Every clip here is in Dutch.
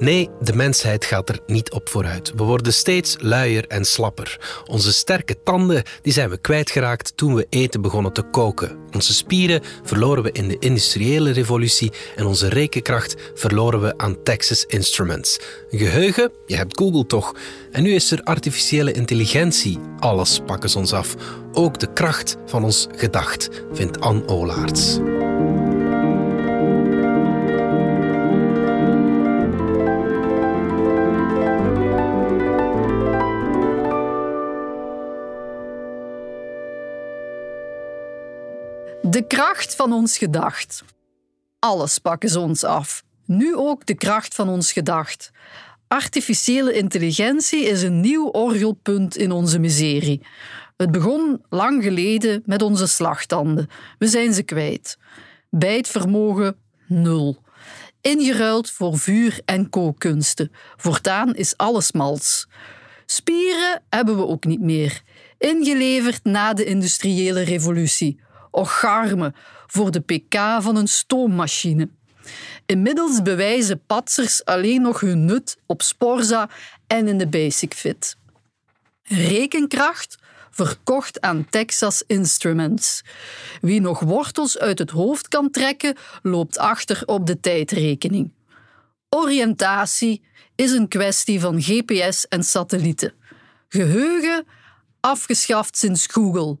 Nee, de mensheid gaat er niet op vooruit. We worden steeds luier en slapper. Onze sterke tanden die zijn we kwijtgeraakt toen we eten begonnen te koken. Onze spieren verloren we in de industriële revolutie en onze rekenkracht verloren we aan Texas Instruments. Geheugen? Je hebt Google toch? En nu is er artificiële intelligentie. Alles pakken ze ons af. Ook de kracht van ons gedacht, vindt Anne Olaerts. De kracht van ons gedacht. Alles pakken ze ons af. Nu ook de kracht van ons gedacht. Artificiële intelligentie is een nieuw orgelpunt in onze miserie. Het begon lang geleden met onze slagtanden. We zijn ze kwijt. Bijtvermogen nul. Ingeruild voor vuur- en kookkunsten. Voortaan is alles mals. Spieren hebben we ook niet meer. Ingeleverd na de industriële revolutie ocharme voor de pk van een stoommachine. Inmiddels bewijzen patsers alleen nog hun nut op Sporza en in de Basic Fit. Rekenkracht verkocht aan Texas Instruments. Wie nog wortels uit het hoofd kan trekken, loopt achter op de tijdrekening. Oriëntatie is een kwestie van GPS en satellieten. Geheugen afgeschaft sinds Google.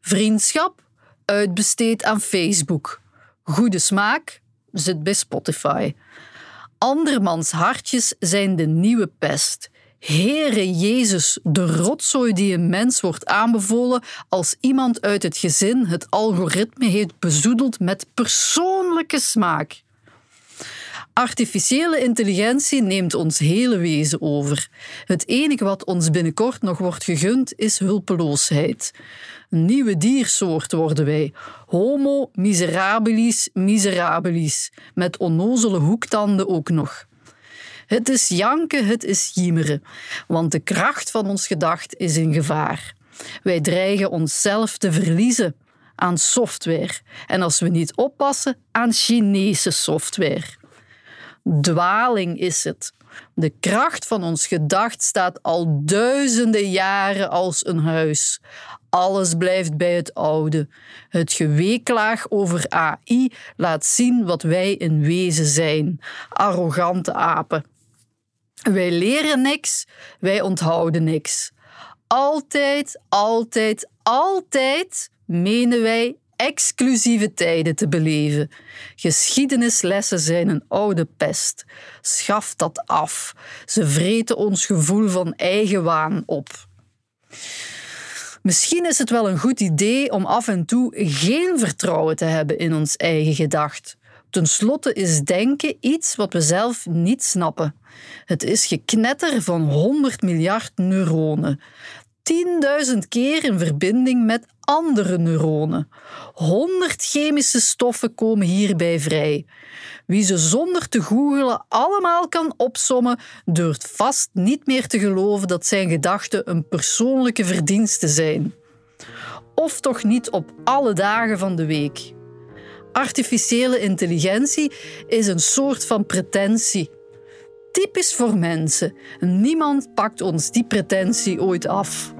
Vriendschap uitbesteed aan Facebook. Goede smaak zit bij Spotify. Andermans hartjes zijn de nieuwe pest. Heere Jezus, de rotzooi die een mens wordt aanbevolen als iemand uit het gezin het algoritme heeft bezoedeld met persoonlijke smaak. Artificiële intelligentie neemt ons hele wezen over. Het enige wat ons binnenkort nog wordt gegund is hulpeloosheid. Een nieuwe diersoort worden wij. Homo miserabilis miserabilis. Met onnozele hoektanden ook nog. Het is janken, het is jiemeren. Want de kracht van ons gedacht is in gevaar. Wij dreigen onszelf te verliezen aan software. En als we niet oppassen, aan Chinese software. Dwaling is het. De kracht van ons gedacht staat al duizenden jaren als een huis. Alles blijft bij het oude. Het geweeklaag over AI laat zien wat wij in wezen zijn: arrogante apen. Wij leren niks, wij onthouden niks. Altijd, altijd, altijd menen wij exclusieve tijden te beleven. Geschiedenislessen zijn een oude pest. Schaf dat af. Ze vreten ons gevoel van eigenwaan op. Misschien is het wel een goed idee om af en toe geen vertrouwen te hebben in ons eigen gedacht. Ten slotte is denken iets wat we zelf niet snappen. Het is geknetter van 100 miljard neuronen. 10.000 keer in verbinding met andere neuronen. 100 chemische stoffen komen hierbij vrij. Wie ze zonder te googelen allemaal kan opsommen, durft vast niet meer te geloven dat zijn gedachten een persoonlijke verdienste zijn. Of toch niet op alle dagen van de week. Artificiële intelligentie is een soort van pretentie. Typisch voor mensen. Niemand pakt ons die pretentie ooit af.